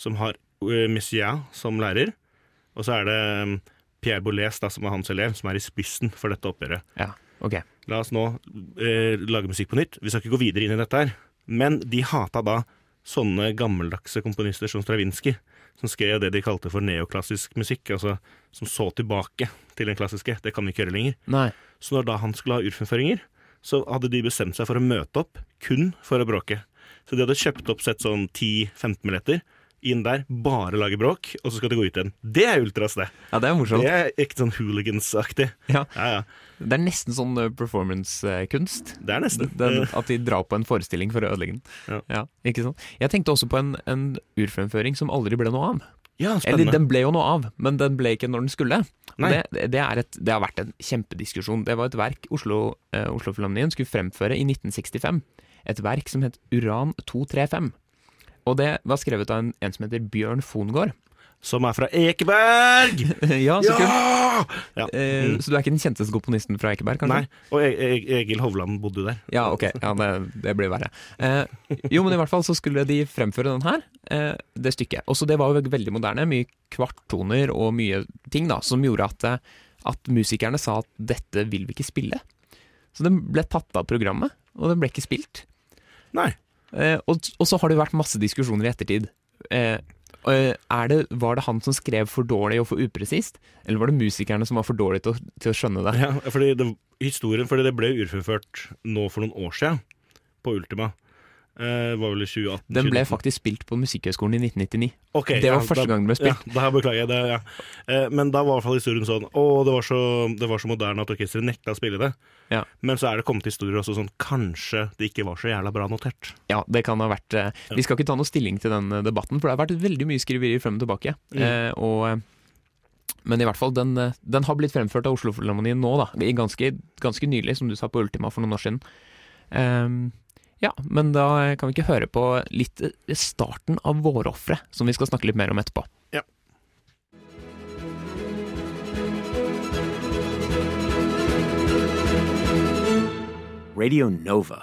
som har uh, Messiaen som lærer, og så er det um, Pierre Boulez, da, som er hans elev, som er i spissen for dette oppgjøret. ja. Ok. La oss nå eh, lage musikk på nytt. Vi skal ikke gå videre inn i dette her. Men de hata da sånne gammeldagse komponister som Stravinskij, som skrev det de kalte for neoklassisk musikk, altså som så tilbake til den klassiske. Det kan vi ikke gjøre lenger. Nei. Så når da han skulle ha urfremføringer, så hadde de bestemt seg for å møte opp kun for å bråke. Så de hadde kjøpt opp sett sånn 10-15 billetter, inn der, bare lage bråk, og så skal de gå ut igjen. Det er ultras, det. Ja, det er morsomt. Det er ikke sånn hooligans-aktig. Ja. Ja, ja. Det er nesten sånn eh, performance-kunst. Det er nesten. Den, at de drar på en forestilling for å ødelegge den. Ja. ikke sant? Jeg tenkte også på en, en urfremføring som aldri ble noe av. ja, Eller den ble jo noe av, men den ble ikke når den skulle. Det, det, et, det har vært en kjempediskusjon. Det var et verk Oslo, eh, Oslo-Filharmonien skulle fremføre i 1965. Et verk som het Uran 235. Og det var skrevet av en, en som heter Bjørn Fongård. Som er fra Ekeberg! [LAUGHS] ja, så. Ja! ja. Eh, Mm. Så du er ikke den kjenteste komponisten fra Ekeberg, kanskje? Nei. Og E- E- Egil Hovland bodde jo der. Ja, ok. Ja, det, det blir verre. Eh, jo, men i hvert fall så skulle de fremføre den her, eh, det stykket. Også det var jo veldig moderne. Mye kvarttoner og mye ting da, som gjorde at, eh, at musikerne sa at dette vil vi ikke spille. Så den ble tatt av programmet, og den ble ikke spilt. Nei. Eh, og, og så har det vært masse diskusjoner i ettertid. Eh, eh, det, var det han som skrev for dårlig og for upresist, eller var det musikerne som var for dårlige til, til å skjønne det? Ja, fordi det, historien, fordi det ble urfullført nå for noen år siden, på Ultima. Det var vel i 2018? Den ble 2019. faktisk spilt på Musikkhøgskolen i 1999. Okay, det var ja, første da- gang den ble spilt. Ja, da beklager jeg det. Ja. uh, men da var i hvert fall historien sånn Å, det var så, det var så moderne at orkesteret nekta å spille det. Ja. Men så er det kommet historier også sånn Kanskje det ikke var så jævla bra notert. Ja, det kan ha vært eh, Vi skal ikke ta noe stilling til den debatten, for det har vært veldig mye skriverier frem og tilbake. Mm. Og, men i hvert fall, den, den har blitt fremført av Oslo-filharmonien nå, da. Ganske, ganske nylig, som du sa på Ultima for noen år siden. Ehm, ja, men da kan vi ikke høre på litt starten av Vårofre, som vi skal snakke litt mer om etterpå. Ja. Radio Nova.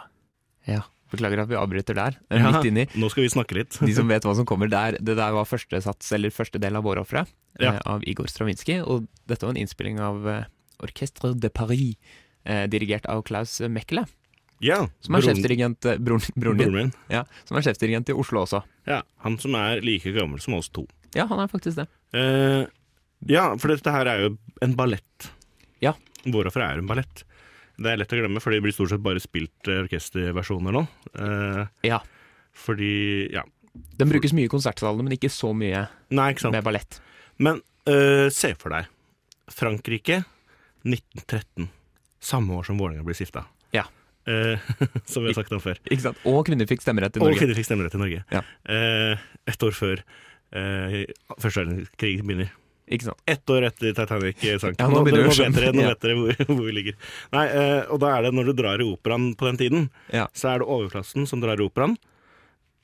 Ja, Beklager at vi avbryter der, Ja, midt inni. Nå skal vi snakke litt. De som vet hva som kommer der, det der var første sats, eller første del av Vårofre, Ja. eh, av Igor Stravinskij. Og dette var en innspilling av eh, Orchestre de Paris, eh, dirigert av Klaus Meckele, Ja, som er sjefdirigent eh, broren, broren broren min. Ja, som er sjefdirigent i Oslo også. Ja, han som er like gammel som oss to. Ja, han er faktisk det. Uh, ja, for dette her er jo en ballett. Ja. Hvorfor er en ballett? Det er lett å glemme, for det blir stort sett bare spilt eh, orkesterversjoner nå. Uh, Ja. fordi Ja. Den brukes mye i konsertsalene, men ikke så mye Nei, ikke med ballett. Men uh, se for deg Frankrike 1913. Samme år som Vålerenga blir stifta. Ja. Eh, [LAUGHS] som vi har sagt om før. Ikke sant? Og kvinner fikk stemmerett i Norge. Og kvinner fikk stemmerett i Norge. Ja. Eh, ett år før eh, første verdenskrig begynner. Ikke sant? Ett år etter Titanic sank. Ja, nå begynner nå, vet dere, nå vet dere hvor, [LAUGHS] hvor vi ligger. Nei, eh, og da er det når du drar i operaen på den tiden, Ja. så er det overklassen som drar i operaen,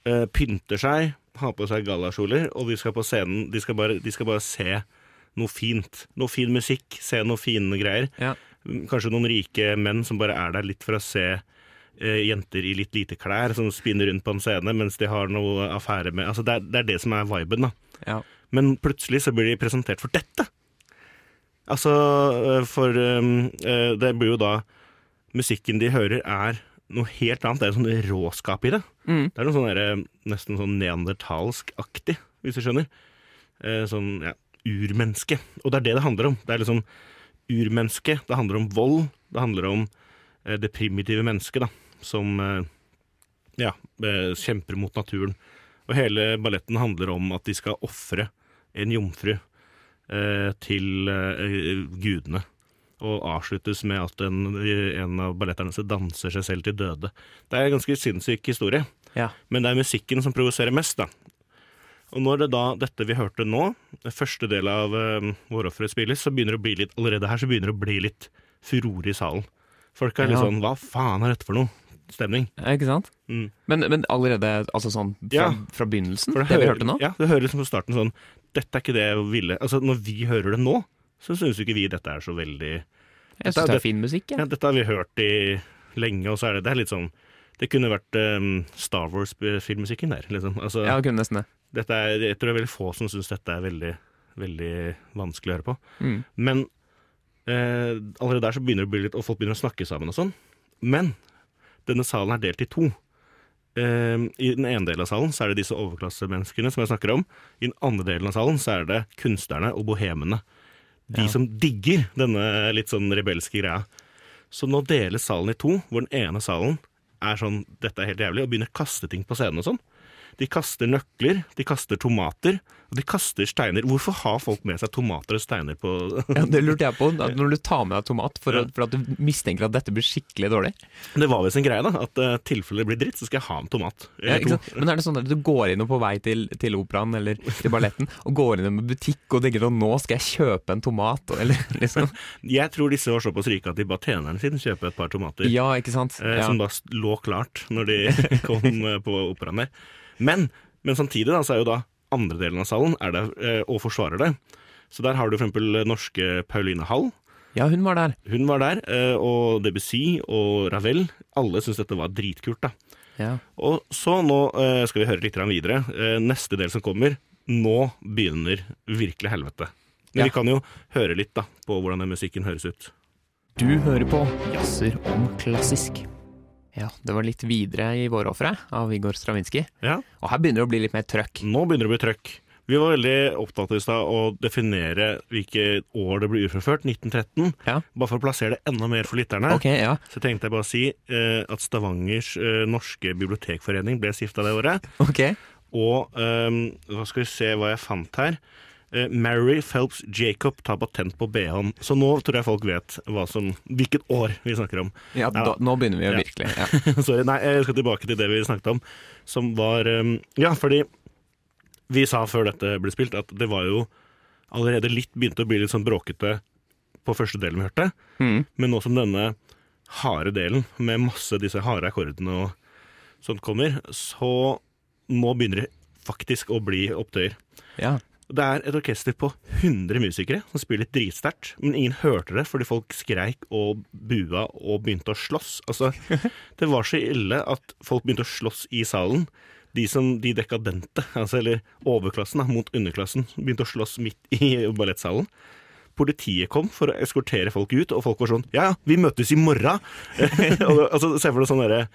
eh, pynter seg, har på seg gallakjoler, og de skal på scenen de skal, bare, de skal bare se noe fint. Noe fin musikk, se noe fine greier. Ja. Kanskje noen rike menn som bare er der litt for å se eh, jenter i litt lite klær som spinner rundt på en scene mens de har noe affære med Altså, det er det, er det som er viben, da. Ja. Men plutselig så blir de presentert for dette. Altså, øh, for øh, det blir jo da Musikken de hører er noe helt annet. Det er sånn råskap i det. Mm. Det er noe sånn der, nesten sånn neandertalsk-aktig, hvis du skjønner. Eh, sånn ja, urmenneske. Og det er det det handler om. Det er liksom urmenneske. Det handler om vold. Det handler om eh, det primitive mennesket, da. Som, eh, ja, eh, kjemper mot naturen. Og hele balletten handler om at de skal ofre en jomfru eh, til gudene. Og avsluttes med at en, en av balletterne danser seg selv til døde. Det er en ganske sinnssyk historie, Ja. men det er musikken som provoserer mest, da. Og når det da dette vi hørte nå, første del av uh, Vårofferet spilles, så begynner det å bli litt allerede her så begynner det å bli litt furore i salen. Folk er litt Ja. sånn Hva faen er dette for noe? Stemning. Ja, Ikke sant? Mm. Men, men allerede altså sånn fra, Ja. fra begynnelsen, For det, det vi hører- hørte nå? Ja, det høres liksom på starten sånn Dette er ikke det jeg ville Altså, når vi hører det nå, så syns ikke vi dette er så veldig Jeg syns det er fin musikk. ja. Ja. Dette har vi hørt i lenge, og så er det, det er litt sånn Det kunne vært um, Star Wars-filmmusikken der, liksom. Altså, ja, kunne nesten det. Dette er, jeg tror det er veldig få som syns dette er veldig, veldig vanskelig å høre på. Mm. Men eh, allerede der så begynner det å bli litt Og folk begynner å snakke sammen og sånn. Men denne salen er delt i to. Eh, I den ene delen av salen så er det disse overklassemenneskene som jeg snakker om. I den andre delen av salen så er det kunstnerne og bohemene. De Ja. som digger denne litt sånn rebelske greia. Så nå deles salen i to, hvor den ene salen er sånn 'dette er helt jævlig', og begynner å kaste ting på scenen og sånn. De kaster nøkler, de kaster tomater, og de kaster steiner. Hvorfor har folk med seg tomater og steiner på Ja, det lurte jeg på. Når du tar med deg tomat for, Ja. for at du mistenker at dette blir skikkelig dårlig. Det var visst en greie, da. At uh, tilfelle det blir dritt, så skal jeg ha en tomat. Ja? Men er det sånn at du går inn og på vei til, til operaen eller til balletten, og går inn i en butikk og tenker og nå skal jeg kjøpe en tomat, eller liksom [LAUGHS] Jeg tror disse var såpass rike at de ba tjeneren sin kjøpe et par tomater. Ja, ikke sant? eh, Ja. Som da lå klart når de [LAUGHS] kom eh, på operaen der. Men, men samtidig da, så er jo da andre delen av salen er der eh, og forsvarer det. Så der har du eksempel norske Pauline Hall. ja, hun var der. Hun var der, eh, og Debussy og Ravel. Alle syntes dette var dritkult. da. Ja. Og så nå eh, skal vi høre litt videre. Eh, neste del som kommer, nå begynner virkelig helvete. Men Ja. vi kan jo høre litt da, på hvordan den musikken høres ut. Du hører på Jazzer om klassisk. Ja, det var litt videre i vårofferet av Vigor Stravinskij. Ja, Og her begynner det å bli litt mer trøkk. Nå begynner det å bli trøkk. Vi var veldig opptatt i stad å definere hvilke år det ble urforført, 1913. Ja. Bare for å plassere det enda mer for lytterne. okay, ja. Så tenkte jeg bare å si eh, at Stavangers eh, norske bibliotekforening ble stifta det året. Okay. Og eh, hva skal vi se hva jeg fant her. Eh, Mary Phelps Jacob tar patent på BH-en. Så nå tror jeg folk vet som, hvilket år vi snakker om. Ja, da, nå begynner vi jo Ja. virkelig. Ja. [LAUGHS] Sorry, nei, jeg skal tilbake til det vi snakket om, som var ehm, Ja, fordi vi sa før dette ble spilt, at det var jo allerede litt begynte å bli litt sånn bråkete på første delen vi hørte. Mm. Men nå som denne harde delen, med masse disse harde akkordene og sånt kommer, så nå begynner det faktisk å bli opptøyer. ja. Det er et orkester på 100 musikere som spiller dritsterkt, men ingen hørte det fordi folk skreik og bua og begynte å slåss. Altså, [LAUGHS] det var så ille at folk begynte å slåss i salen. De som, de dekadente, altså, eller overklassen da, mot underklassen, begynte å slåss midt i ballettsalen. Politiet kom for å eskortere folk ut, og folk var sånn Ja, ja, vi møtes i morgen! [LAUGHS] altså, Se for deg sånn derre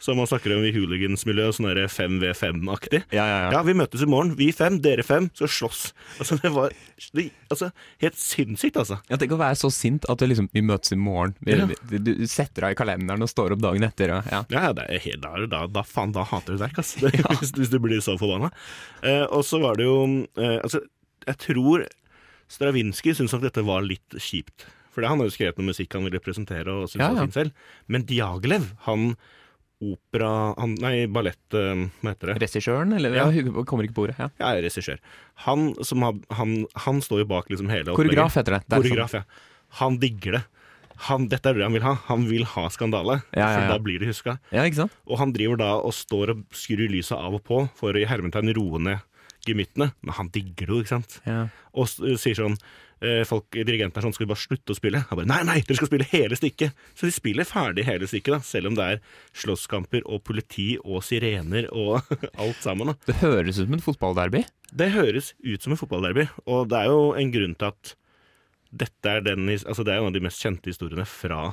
som man snakker om i hooligansmiljøet, sånn derre 5v5-aktig. Ja, ja, ja. Ja, vi møtes i morgen. Vi fem, dere fem, skal slåss. Altså, det var det, altså, helt sinnssykt, altså. Ja, Tenk å være så sint at liksom, vi møtes i morgen. Vi, Ja. vi, du setter deg i kalenderen og står opp dagen etter. Og, ja. Ja, ja, det er helt, da, da, faen, da hater du deg, ass. [LAUGHS] Det, [LAUGHS] hvis, hvis du blir så forbanna. Eh, og så var det jo eh, Altså, jeg tror Stravinskij syntes at dette var litt kjipt. For han har jo skrevet noe musikk han vil representere og synes Ja, var fin selv. Men Diaglev, han opera... Han, nei, ballett... eh, Hva heter det? Regissøren, eller? Ja. Ja. kommer ikke på ordet. Ja. Ja, regissør. Han, som han, han står jo bak liksom hele opplegget. Koreograf heter det. er Koreograf, ja. Han digger det. Han, dette er det han vil ha. Han vil ha skandale, Ja, ja, ja. for da blir det huska. Ja? Og han driver da og står og skrur lyset av og på for å i hermetegn roe ned gemyttene. Men han digger det jo, ikke sant. Ja. Og sier sånn eh, folk, Dirigenten er sånn Skal vi bare slutte å spille? Han bare Nei, nei, dere skal spille hele stykket! Så de spiller ferdig hele stykket, da, selv om det er slåsskamper og politi og sirener og [LAUGHS] alt sammen. da Det høres ut som en fotballderby. Det høres ut som en fotballderby, og det er jo en grunn til at dette er den Altså, det er en av de mest kjente historiene fra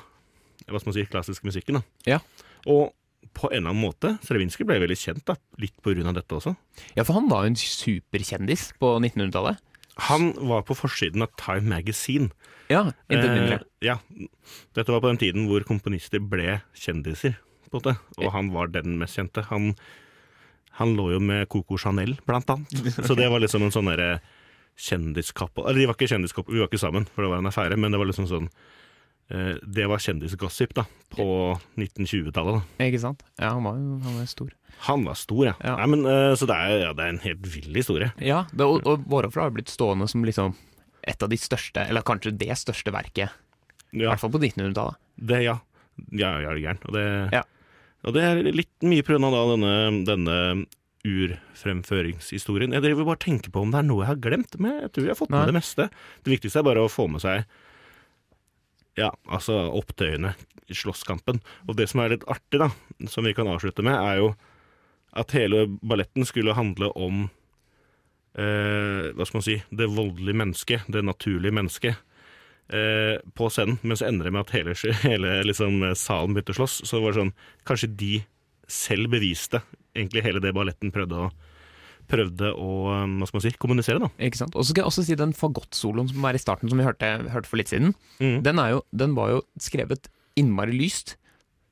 hva skal man si, klassisk musikken. da Ja. Og på en eller annen måte, Stravinskij ble veldig kjent, da, litt av dette også. Ja, for han var jo en superkjendis på 1900-tallet. Han var på forsiden av Time Magazine. Ja, intet mindre. Eh, ja. Dette var på den tiden hvor komponister ble kjendiser. på en måte. Og han var den mest kjente. Han, han lå jo med Coco Chanel, blant annet. Så det var liksom en sånn derre kjendiskapp Eller de var ikke kjendiskapp, vi var ikke sammen, for det var en affære, men det var liksom sånn Det var kjendisgossip, da, på 1920-tallet. Ikke sant? Ja, han var jo han var stor. Han var stor, ja. Ja. Nei, men, eh, så det er, ja, det er en helt vill historie. Ja, det, og, og Vårofra har blitt stående som liksom et av de største, eller kanskje det største verket, i Ja, hvert fall på 1900-tallet. det, ja. Ja, ja, er du gæren. Og det, Ja. og det er litt mye av denne, denne urfremføringshistorien. Jeg driver bare og tenker på om det er noe jeg har glemt, men jeg tror jeg har fått Nei. med det meste. Det viktigste er bare å få med seg ja, altså opptøyene slåsskampen. Og det som er litt artig, da, som vi kan avslutte med, er jo at hele balletten skulle handle om eh, hva skal man si, det voldelige mennesket, det naturlige mennesket, eh, på scenen. Men så ender det med at hele, [LAUGHS] hele liksom, salen begynte å slåss. Så var det sånn, kanskje de selv beviste egentlig hele det balletten prøvde å, prøvde å um, hva skal man si, kommunisere. da. Ikke sant? Og så skal jeg også si den fagottsoloen som var i starten, som vi hørte, hørte for litt siden. Mm. Den, er jo, den var jo skrevet innmari lyst.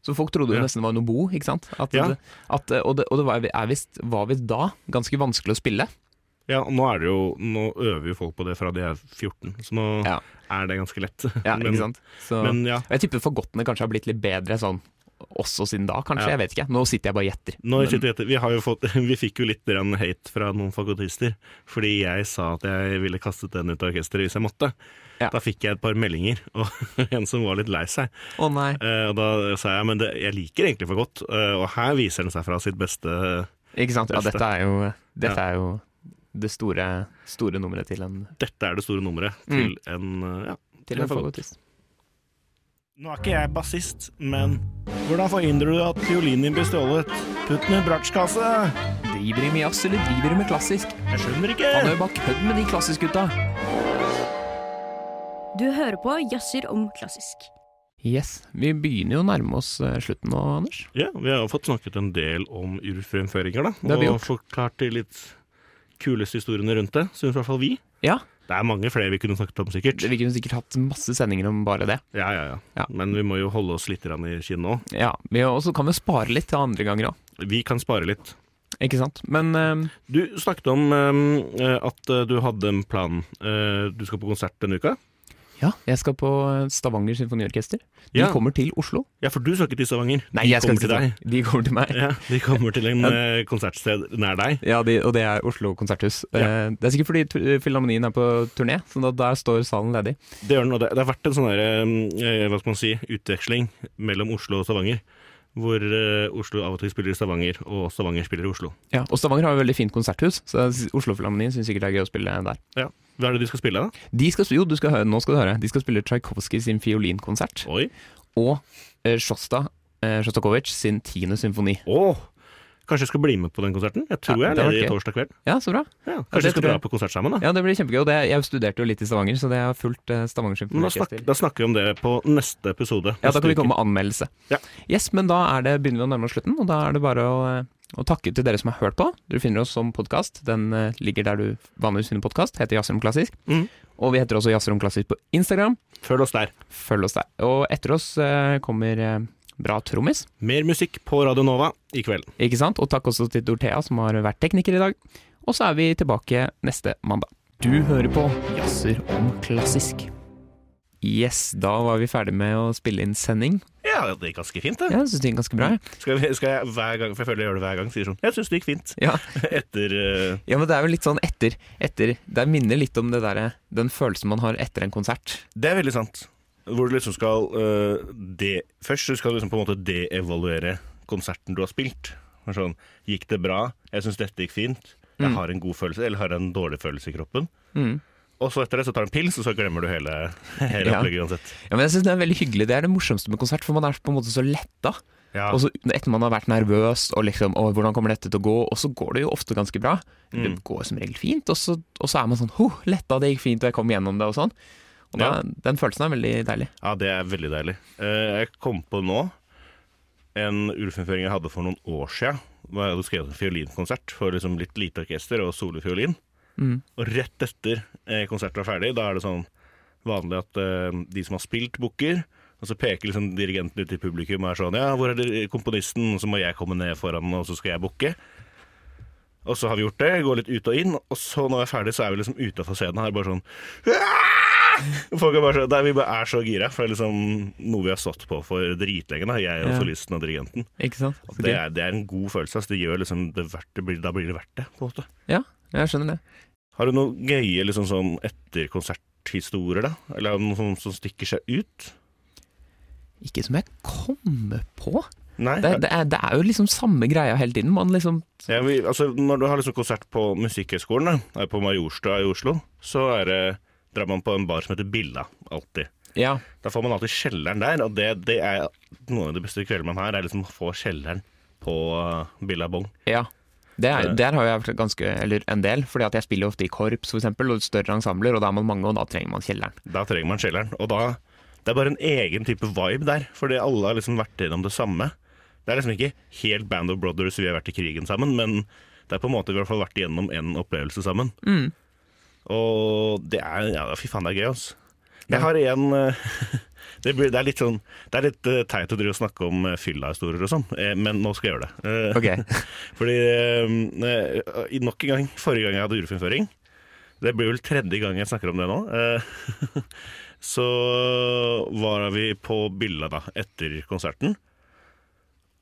Så folk trodde jo Ja. nesten det var noe bo, ikke sant? At, Ja. at, og det, og det var, er visst, var visst da ganske vanskelig å spille. Ja, og nå er det jo, nå øver jo folk på det fra de er 14, så nå Ja. er det ganske lett. Ja, men, ikke sant? Så, men ja, og jeg tipper fagottene kanskje har blitt litt bedre sånn også siden da, kanskje. Ja. Jeg vet ikke. Nå sitter jeg bare og gjetter. Nå Men- sitter vi, vi, har jo fått, [LAUGHS] vi fikk jo litt hate fra noen fakultister fordi jeg sa at jeg ville kastet den ut av orkesteret hvis jeg måtte. Ja. Da fikk jeg et par meldinger, [LAUGHS] og en som var litt lei seg. Å nei. Eh, og da sa jeg men det, jeg liker egentlig for godt, eh, og her viser den seg fra sitt beste. Ikke sant? Ja, Beste. dette er jo, dette er jo det store, store nummeret til en, Dette er det store nummeret til en eh, ja, til en en fagott. Nå er ikke jeg bassist, men hvordan forhindrer du at fiolinen din blir stjålet? Putt den i bratsjkasse! Driver de med jazz, eller driver de med klassisk? Jeg skjønner ikke! Han er jo bare kødd med de klassisk-gutta. Du hører på Jazzer om klassisk. Yes. Vi begynner jo å nærme oss eh, slutten nå, Anders. Ja, vi har jo fått snakket en del om urfremføringer, da. Det har vi og gjort. forklart de litt kuleste historiene rundt det, syns i hvert fall vi. Ja. Det er mange flere vi kunne snakket om, sikkert. Vi kunne sikkert hatt masse sendinger om bare det. Ja, ja, ja. Ja. Men vi må jo holde oss litt i kinnet òg. Ja, Og så kan vi spare litt til andre ganger òg. Vi kan spare litt. Ikke sant? Men uh, Du snakket om uh, at eh, du hadde en plan. Uh, du skal på konsert denne uka? Ja, jeg skal på Stavanger Symfoniorkester. De Ja. kommer til Oslo. Ja, for du skal ikke til Stavanger. Nei, jeg skal kommer ikke til deg. De kommer til meg. Ja, De kommer til en ja. konsertsted nær deg. Ja, de, og det er Oslo konserthus. Ja. Eh, det er sikkert fordi Filharmonien er på turné, så da, der står salen ledig. Det, gjør den, og det, det har vært en sånn der, eh, hva skal man si, utveksling mellom Oslo og Stavanger. Hvor eh, Oslo av og til spiller i Stavanger, og Stavanger spiller i Oslo. Ja, Og Stavanger har jo veldig fint konserthus, så Oslo Filharmonien syns sikkert det er gøy å spille der. Ja. Hva er det de skal spille, da? De skal, jo, du skal høre, nå skal du høre. De skal spille Tsjajkovskij sin fiolinkonsert, Oi. og eh, Sjosta eh, Sjostakovitsj sin tiende symfoni. Åh, kanskje jeg skal bli med på den konserten? Jeg tror Ja, jeg det er ledig gøy. torsdag kveld. Ja, så bra. Ja, kanskje vi skal dra på konsert sammen, da. Ja, det blir kjempegøy. Og det, jeg studerte jo litt i Stavanger, så det har fulgt eh, Stavanger Men da, da snakker vi om det på neste episode. Ja, da kan vi komme med anmeldelse. Ja. Yes, men da det, begynner vi å nærme oss slutten, og da er det bare å, eh, å takke til dere som har hørt på. Dere finner oss som podkast. Den eh, ligger der du vanligvis finner podkast. Heter Jazzrom klassisk. Mm. Og vi heter også Jazzrom klassisk på Instagram. Følg oss der. Følg oss der. Og etter oss eh, kommer eh, Bra trommis, Mer musikk på Radio Nova i kveld. ikke sant? Og takk også til Dorthea, som har vært tekniker i dag. Og så er vi tilbake neste mandag. Du hører på Jazzer om klassisk. Yes, da var vi ferdig med å spille inn sending. Ja, det gikk ganske fint, det. Ja, jeg synes det gikk ganske bra. Skal, vi, skal jeg hver gang, for jeg føler jeg gjør det hver gang, sier sånn Jeg syns det gikk fint. Ja. [LAUGHS] Etter uh... Ja, men det er jo litt sånn etter, etter Det minner litt om det der, den følelsen man har etter en konsert. Det er veldig sant. Hvor du liksom skal uh, de, Først så skal du liksom på en måte deevaluere konserten du har spilt. Sånn, gikk det bra? Jeg syns dette gikk fint. Jeg Mm. har en god følelse, eller har en dårlig følelse i kroppen. Mm. Og så etter det så tar du en pils, og så glemmer du hele, hele [LAUGHS] Ja. opplegget uansett. Ja, men jeg synes Det er veldig hyggelig. Det er det morsomste med konsert, for man er på en måte så letta. Ja. Og så etter man har vært nervøs og liksom Å, hvordan kommer dette til å gå? Og så går det jo ofte ganske bra. Det Mm. går som regel fint, og så, og så er man sånn Ho, letta, det gikk fint, og jeg kom gjennom det, og sånn. Og da, Ja. Den følelsen er veldig deilig. Ja, det er veldig deilig. Eh, jeg kom på nå en urfremføring jeg hadde for noen år siden. hvor Jeg hadde skrevet en fiolinkonsert for liksom litt lite orkester og solofiolin. Mm. Og rett etter eh, konserten var ferdig, da er det sånn vanlig at eh, de som har spilt, booker. Og så peker liksom dirigenten ut i publikum og er sånn Ja, hvor er det komponisten? Og så må jeg komme ned foran, og så skal jeg booke. Og så har vi gjort det, går litt ut og inn, og så når vi er ferdig, så er vi liksom utafor scenen her, bare sånn Folk er bare så, nei, Vi bare er så gira, for det er liksom noe vi har stått på for dritlenge, jeg og Ja. solisten og dirigenten. Ikke sant? Det er, det er en god følelse. Altså. Det gjør liksom det verdt, det blir, da blir det verdt det, på en måte. Ja, jeg skjønner det. Har du noen gøye liksom sånn etterkonserthistorier, da? Eller noe som, som stikker seg ut? Ikke som jeg kommer på. Nei? Det, det, er, det er jo liksom samme greia hele tiden. Man liksom Ja, vi, altså, når du har liksom konsert på Musikkhøgskolen, på Majorstua i Oslo, så er det, drar man på en bar som heter Billa, alltid. Ja. Da får man alltid kjelleren der, og det, det er noen av de beste kveldene man har, er liksom å få kjelleren på uh, Billa Bong. ja. Det er, der har jeg vært ganske, eller en del, fordi at jeg spiller ofte i korps for eksempel, og større ensembler, og da er man mange, og da trenger man kjelleren. Da trenger man kjelleren, og da det er bare en egen type vibe der, fordi alle har liksom vært gjennom det samme. Det er liksom ikke helt Band of Brothers vi har vært i krigen sammen, men det er på en måte vi har vært igjennom en opplevelse sammen. Mm. Og det er Ja, fy faen, det er gøy, altså. Jeg har en eh, [LAUGHS] det, det er litt sånn Det er litt eh, teit å drive og snakke om uh, fylla-historier og sånn, eh, men nå skal jeg gjøre det. Eh, Ok. [LAUGHS] Fordi eh, i nok en gang, forrige gang jeg hadde urfremføring Det blir vel tredje gang jeg snakker om det nå. eh, [LAUGHS] så var vi på Billa da, etter konserten.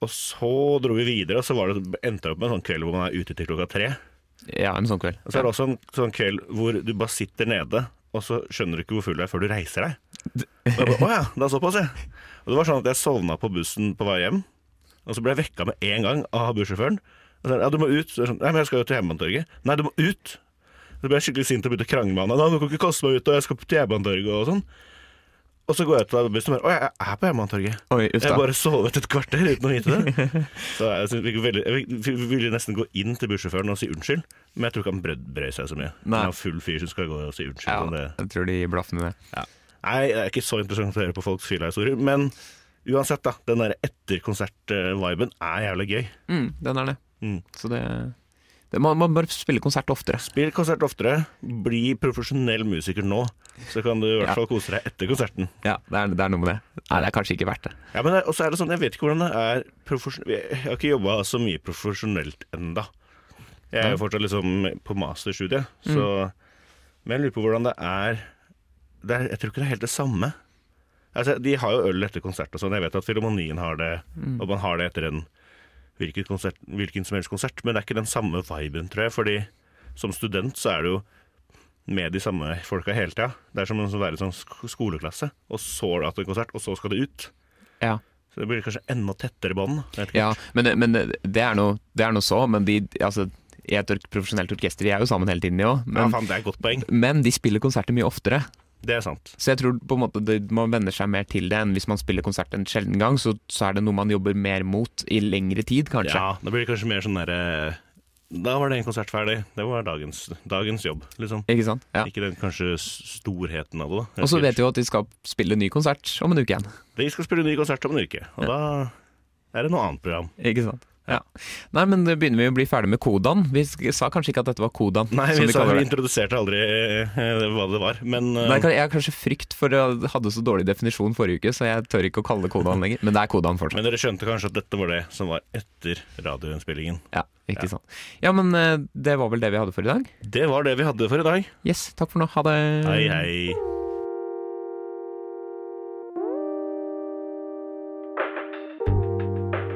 Og så dro vi videre, og så var det, endte det opp med en sånn kveld hvor man er ute til klokka tre. Ja, en sånn kveld. Og så er det også en sånn kveld hvor du bare sitter nede, og så skjønner du ikke hvor full du er før du reiser deg. Og oh, ja, det er såpass, ja. Og det var sånn at jeg sovna på bussen på vei hjem, og så ble jeg vekka med en gang av bussjåføren. Og så, ja, du må ut. Så sånn, Nei, men jeg skal jo til Hjemmebantorget. Nei, du må ut. Så ble jeg skikkelig sint og begynte å krangle med han. Nei, du kan ikke kaste meg ut, og jeg skal til Hjemmebantorget og sånn. Og så går jeg ut av bussen og bare Å, jeg er på Hjemmebantorget. Jeg har bare sovet et kvarter uten å vite det. Så jeg, vi veldig, jeg ville nesten gå inn til bussjåføren og si unnskyld, men jeg tror ikke han brød, brød seg så mye. Nei. Han er full fyr som skal gå og si unnskyld. Ja, det. jeg tror de gir blaffen i det. Nei, det er ikke så interessant å høre på folks fylla-historier, men uansett, da. Den der etterkonsert-viben er jævlig gøy. Mm, den er det. Mm. Så det, det man, man bør spille konsert oftere. Spill konsert oftere. Bli profesjonell musiker nå, så kan du i hvert Ja. fall kose deg etter konserten. Ja, det er, det er noe med det. Nei, det er kanskje ikke verdt det. Ja, men det, er det sånn, jeg vet ikke hvordan det er Jeg har ikke jobba så mye profesjonelt enda. Jeg er jo fortsatt liksom på masterstudiet, så Men jeg lurer på hvordan det er, er Jeg tror ikke det er helt det samme. Altså, De har jo øl etter konsert og sånn. Jeg vet at Filharmonien har det, og man har det etter en hvilken, konsert, hvilken som helst konsert, men det er ikke den samme viben, tror jeg. Fordi som student så er du jo med de samme folka hele tida. Det er som å være i sånn skoleklasse, og så har du hatt en konsert, og så skal det ut. Ja. Så det blir kanskje enda tettere bånd. Ja, men, men det, er noe, det er noe så, men de, altså, i et profesjonelt orkester, de er jo sammen hele tiden, de òg. Ja, Men, faen, poeng. men de spiller konserter mye oftere. Det er sant. Så jeg tror på en måte det, man venner seg mer til det enn hvis man spiller konsert en sjelden gang, så, så er det noe man jobber mer mot i lengre tid, kanskje. Ja, da blir det kanskje mer sånn derre Da var det en konsert ferdig. Det var dagens, dagens jobb, liksom. Ikke sant? Ja. Ikke den kanskje storheten av det. Og så vet vi jo at de skal spille ny konsert om en uke igjen. De skal spille ny konsert om en uke, og da er det noe annet program. Ikke sant? Ja. Nei, men det begynner vi å bli ferdig med kodaen. Vi sa kanskje ikke at dette var kodaen. Nei, vi, vi sa, vi introduserte aldri eh, hva det var, men uh... Nei, jeg har kanskje frykt for jeg hadde så dårlig definisjon forrige uke, så jeg tør ikke å kalle det kodaen lenger. Men det er kodaen fortsatt. Men dere skjønte kanskje at dette var det som var etter radioinnspillingen. Ja, ikke Ja. sant. Ja, men uh, det var vel det vi hadde for i dag. Det var det vi hadde for i dag. Yes, takk for nå. Ha det. Hei, hei.